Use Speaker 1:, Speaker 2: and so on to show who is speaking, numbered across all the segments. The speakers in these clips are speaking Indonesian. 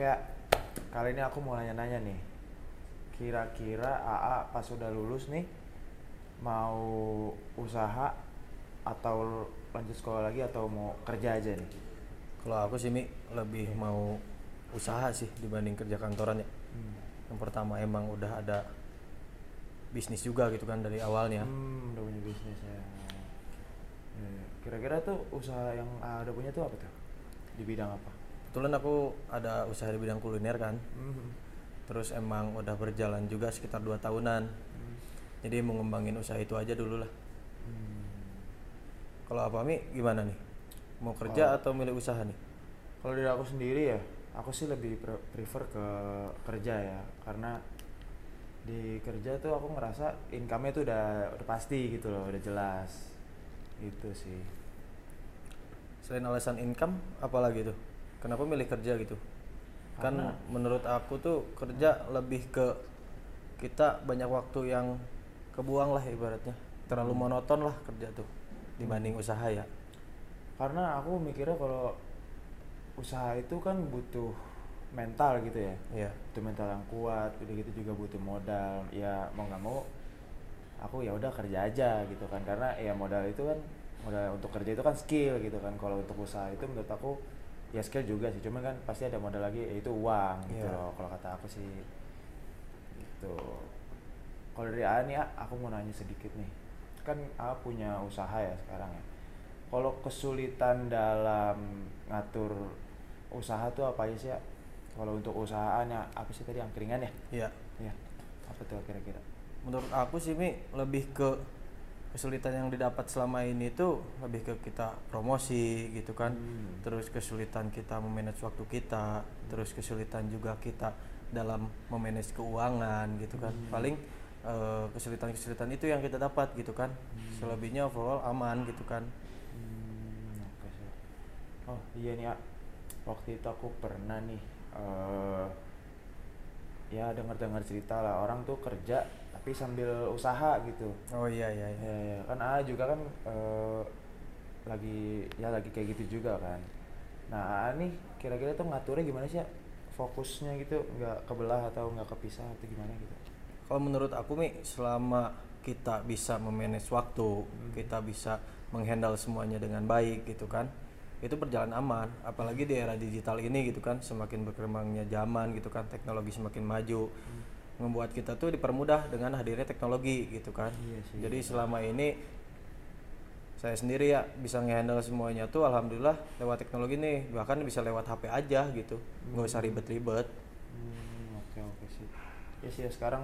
Speaker 1: Ya. kali ini aku mau nanya-nanya nih. Kira-kira AA pas udah lulus nih mau usaha atau lanjut sekolah lagi atau mau kerja aja nih?
Speaker 2: Kalau aku sih Mi lebih mau usaha sih dibanding kerja kantoran ya.
Speaker 1: Hmm.
Speaker 2: Yang pertama emang udah ada bisnis juga gitu kan dari awalnya.
Speaker 1: Hmm, udah punya bisnis ya. Ya, ya. Kira-kira tuh usaha yang AA udah punya tuh apa tuh? Di bidang apa?
Speaker 2: Kebetulan aku ada usaha di bidang kuliner kan.
Speaker 1: Hmm.
Speaker 2: Terus emang udah berjalan juga sekitar dua tahunan. Jadi mau ngembangin usaha itu aja dulu lah.
Speaker 1: Hmm.
Speaker 2: Kalau apa Mi gimana nih? Mau kerja atau milih usaha nih?
Speaker 1: Kalau dari aku sendiri ya, aku sih lebih pre- prefer ke kerja ya, karena di kerja tuh aku ngerasa income-nya tuh udah udah pasti gitu loh, udah jelas. Gitu sih.
Speaker 2: Selain alasan income, apalagi tuh? Kenapa milih kerja gitu? Kan
Speaker 1: Karena-
Speaker 2: menurut aku tuh kerja lebih ke kita banyak waktu yang kebuang lah ibaratnya. Terlalu monoton lah kerja tuh dibanding usaha ya.
Speaker 1: Karena aku mikirnya kalau usaha itu kan butuh mental gitu ya.
Speaker 2: Iya.
Speaker 1: Butuh mental yang kuat, udah gitu juga butuh modal. Ya mau nggak mau aku ya udah kerja aja gitu kan karena ya modal itu kan modal untuk kerja itu kan skill gitu kan kalau untuk usaha itu menurut aku ya skill juga sih cuma kan pasti ada modal lagi yaitu uang gitu
Speaker 2: Iya.
Speaker 1: loh kalau kata aku sih. Gitu. Kalau dari A nih aku mau nanya sedikit nih. Kan A punya usaha ya sekarang ya. Kalau kesulitan dalam ngatur usaha tuh apa aja sih A? kalau untuk usahaannya apa sih tadi angkringan ya?
Speaker 2: Iya.
Speaker 1: ya apa tuh kira-kira?
Speaker 2: Menurut aku sih Mi lebih ke kesulitan yang didapat selama ini tuh lebih ke kita promosi gitu kan.
Speaker 1: Hmm.
Speaker 2: Terus kesulitan kita memanage waktu kita, terus kesulitan juga kita dalam memanage keuangan gitu kan.
Speaker 1: Hmm.
Speaker 2: Paling eh, kesulitan-kesulitan itu yang kita dapat gitu kan.
Speaker 1: Hmm.
Speaker 2: Selebihnya overall aman gitu kan.
Speaker 1: Hmm. Oh iya nih, A. waktu itu aku pernah nih, eh ya dengar-dengar cerita lah orang tuh kerja tapi sambil usaha gitu.
Speaker 2: Oh iya iya iya.
Speaker 1: Ya, ya. kan A juga kan eh, lagi ya lagi kayak gitu juga kan. Nah A nih kira-kira tuh ngaturnya gimana sih? A? Fokusnya gitu nggak kebelah atau nggak kepisah atau gimana gitu?
Speaker 2: Kalau menurut aku Mi, selama kita bisa memanage waktu,
Speaker 1: Hmm.
Speaker 2: kita bisa menghandle semuanya dengan baik gitu kan, itu berjalan aman. Apalagi di era digital ini gitu kan, semakin berkembangnya zaman gitu kan, teknologi semakin maju,
Speaker 1: Hmm.
Speaker 2: membuat kita tuh dipermudah dengan hadirnya teknologi gitu kan.
Speaker 1: Iya sih.
Speaker 2: Jadi selama ini saya sendiri ya bisa ngehandle semuanya tuh alhamdulillah lewat teknologi nih, bahkan bisa lewat HP aja gitu, nggak usah ribet-ribet.
Speaker 1: Hmm, oke oke sih. Ya sih ya, sekarang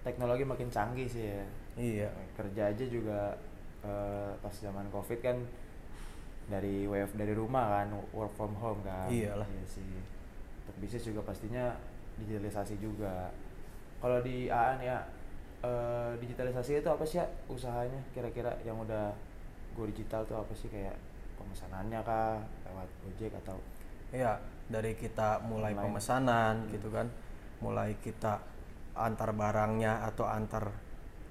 Speaker 1: teknologi makin canggih sih ya.
Speaker 2: Iya.
Speaker 1: Kerja aja juga eh, pas zaman covid kan dari WF dari rumah kan work from home kan.
Speaker 2: Iyalah.
Speaker 1: Iya sih. Untuk bisnis juga pastinya digitalisasi juga. Kalau di AA nih ya eh, digitalisasi itu apa sih ya usahanya kira-kira yang udah go digital tuh apa sih kayak pemesanannya kah lewat Gojek atau
Speaker 2: Iya, dari kita mulai
Speaker 1: Online.
Speaker 2: pemesanan gitu kan, mulai kita antar barangnya atau antar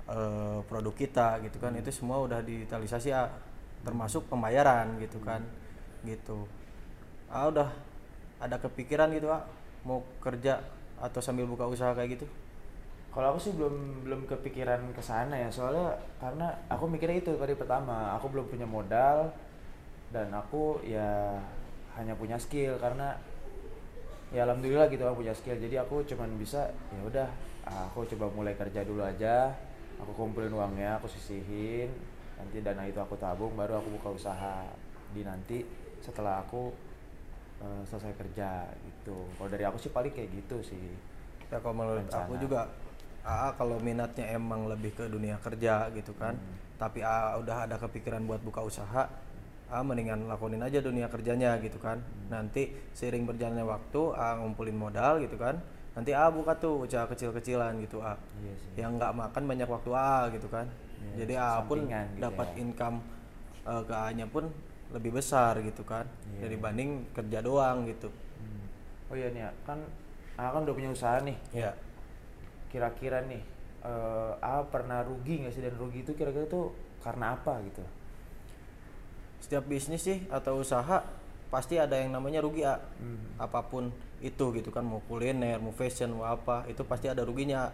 Speaker 2: eh, produk kita gitu kan, itu semua udah digitalisasi ya, termasuk pembayaran gitu kan, gitu. Ah udah ada kepikiran gitu ah mau kerja atau sambil buka usaha kayak gitu?
Speaker 1: Kalau aku sih belum belum kepikiran ke sana ya, soalnya karena aku mikirnya itu tadi pertama, aku belum punya modal dan aku ya hanya punya skill karena ya alhamdulillah gitu aku punya skill. Jadi aku cuman bisa ya udah aku coba mulai kerja dulu aja. Aku kumpulin uangnya, aku sisihin. Nanti dana itu aku tabung baru aku buka usaha di nanti setelah aku eh, selesai kerja gitu. Kalau dari aku sih paling kayak gitu sih.
Speaker 2: Ya kalau menurut aku
Speaker 1: Rencana.
Speaker 2: juga AA kalau minatnya emang lebih ke dunia kerja gitu kan.
Speaker 1: Hmm.
Speaker 2: Tapi AA udah ada kepikiran buat buka usaha, AA mendingan lakonin aja dunia kerjanya gitu kan.
Speaker 1: Hmm.
Speaker 2: Nanti seiring berjalannya waktu AA ngumpulin modal gitu kan. Nanti AA buka tuh usaha kecil-kecilan gitu A.
Speaker 1: Iya sih.
Speaker 2: Yang nggak makan banyak waktu AA gitu kan.
Speaker 1: Iya,
Speaker 2: Jadi AA pun
Speaker 1: sampingan gitu
Speaker 2: dapat
Speaker 1: ya.
Speaker 2: income eh, ke AA-nya pun lebih besar gitu kan.
Speaker 1: Iya.
Speaker 2: Dibanding kerja doang gitu.
Speaker 1: Hmm. Oh iya nih, kan A kan udah punya usaha nih.
Speaker 2: Ya.
Speaker 1: Kira-kira nih, eh A pernah rugi nggak sih dan rugi itu kira-kira tuh karena apa gitu?
Speaker 2: setiap bisnis sih atau usaha pasti ada yang namanya rugi A.
Speaker 1: Hmm.
Speaker 2: apa pun itu gitu kan mau kuliner mau fashion mau apa itu pasti ada ruginya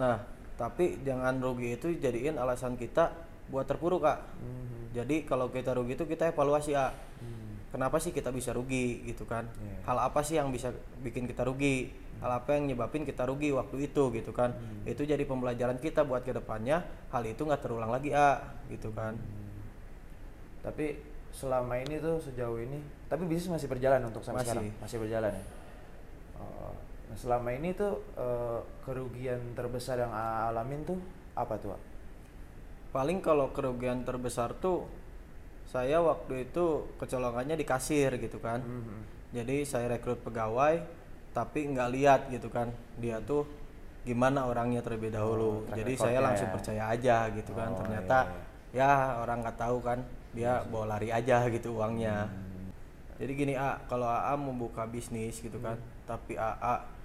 Speaker 2: nah tapi jangan rugi itu jadiin alasan kita buat terpuruk kak
Speaker 1: Hmm.
Speaker 2: jadi kalau kita rugi itu kita evaluasi A
Speaker 1: Hmm.
Speaker 2: kenapa sih kita bisa rugi gitu kan
Speaker 1: Iya.
Speaker 2: hal apa sih yang bisa bikin kita rugi hal apa yang nyebabin kita rugi waktu itu gitu kan
Speaker 1: Hmm.
Speaker 2: itu jadi pembelajaran kita buat ke depannya hal itu nggak terulang lagi A gitu kan
Speaker 1: Hmm. Tapi selama ini tuh sejauh ini, tapi bisnis masih berjalan untuk sampai
Speaker 2: Masih.
Speaker 1: sekarang, masih berjalan ya. Oh, nah selama ini tuh eh, kerugian terbesar yang A alamin tuh apa tuh?
Speaker 2: Paling kalau kerugian terbesar tuh saya waktu itu kecolongannya di kasir gitu kan.
Speaker 1: Mhm.
Speaker 2: jadi saya rekrut pegawai tapi nggak lihat gitu kan. Dia tuh gimana orangnya terlebih dahulu.
Speaker 1: track
Speaker 2: jadi saya
Speaker 1: recordnya
Speaker 2: langsung
Speaker 1: ya.
Speaker 2: percaya aja gitu kan.
Speaker 1: Oh,
Speaker 2: ternyata
Speaker 1: iya,
Speaker 2: ya orang nggak tahu kan. Dia bawa lari aja gitu uangnya.
Speaker 1: Hmm.
Speaker 2: jadi gini A kalau AA membuka bisnis gitu kan. Tapi AA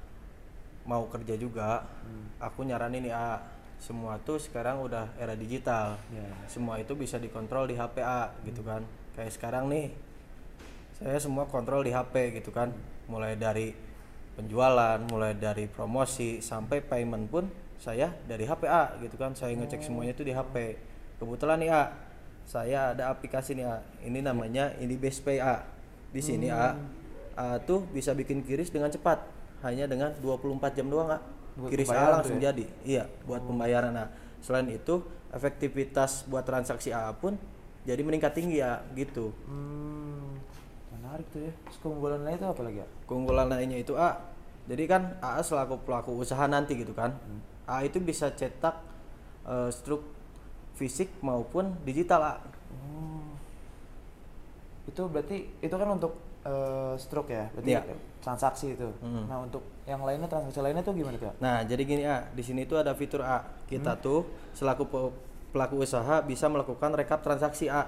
Speaker 2: mau kerja juga
Speaker 1: Hmm.
Speaker 2: aku nyaranin nih A. Semua tuh sekarang udah era digital.
Speaker 1: Ya.
Speaker 2: semua itu bisa dikontrol di HP A gitu kan. Kayak sekarang nih saya semua kontrol di HP gitu kan. Mulai dari penjualan mulai dari promosi sampai payment pun saya dari HP A gitu kan. Saya ngecek semuanya itu di HP kebetulan nih A saya ada aplikasi nih A. Ini namanya ini Base Pay A. Di sini A. A tuh bisa bikin kiris dengan cepat hanya dengan 24 jam doang A
Speaker 1: Buat
Speaker 2: kiris A
Speaker 1: pembayaran
Speaker 2: langsung
Speaker 1: ya?
Speaker 2: jadi. Iya buat pembayaran. Nah selain itu efektivitas buat transaksi AA pun jadi meningkat tinggi ya gitu.
Speaker 1: Hmm, menarik tuh ya. Terus keunggulan lain itu apa lagi ya?
Speaker 2: keunggulan lainnya itu A. Jadi kan AA selaku pelaku usaha nanti gitu kan. A itu bisa cetak eh, struk fisik maupun digital A.
Speaker 1: Oh. Itu berarti itu kan untuk eh, stroke ya, berarti
Speaker 2: Iya.
Speaker 1: transaksi itu.
Speaker 2: Hmm.
Speaker 1: Nah untuk yang lainnya transaksi lainnya tuh gimana tuh? ya?
Speaker 2: Nah, jadi gini A, di sini tuh ada fitur A. Kita tuh selaku pe- pelaku usaha bisa melakukan rekap transaksi A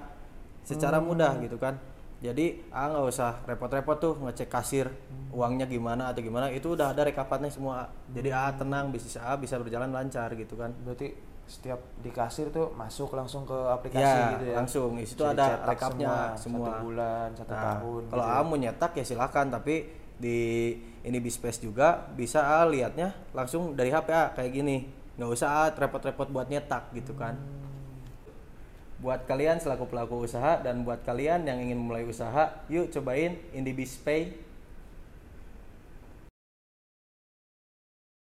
Speaker 2: secara mudah gitu kan. Jadi A nggak usah repot-repot tuh ngecek kasir uangnya gimana atau gimana, itu udah ada rekapannya semua. Jadi A tenang, bisnis A bisa berjalan lancar gitu kan.
Speaker 1: Berarti setiap di kasir tuh masuk langsung ke aplikasi
Speaker 2: Ya,
Speaker 1: gitu ya.
Speaker 2: langsung. Di situ ada rekapnya semua.
Speaker 1: Satu bulan, satu
Speaker 2: Nah,
Speaker 1: tahun.
Speaker 2: Kalau
Speaker 1: gitu
Speaker 2: A mau nyetak ya silakan, tapi di ini Bispace juga bisa A lihatnya langsung dari HP A kayak gini. Nggak usah A repot-repot buat nyetak gitu kan. Buat kalian selaku pelaku usaha dan buat kalian yang ingin memulai usaha, yuk cobain IndiBispay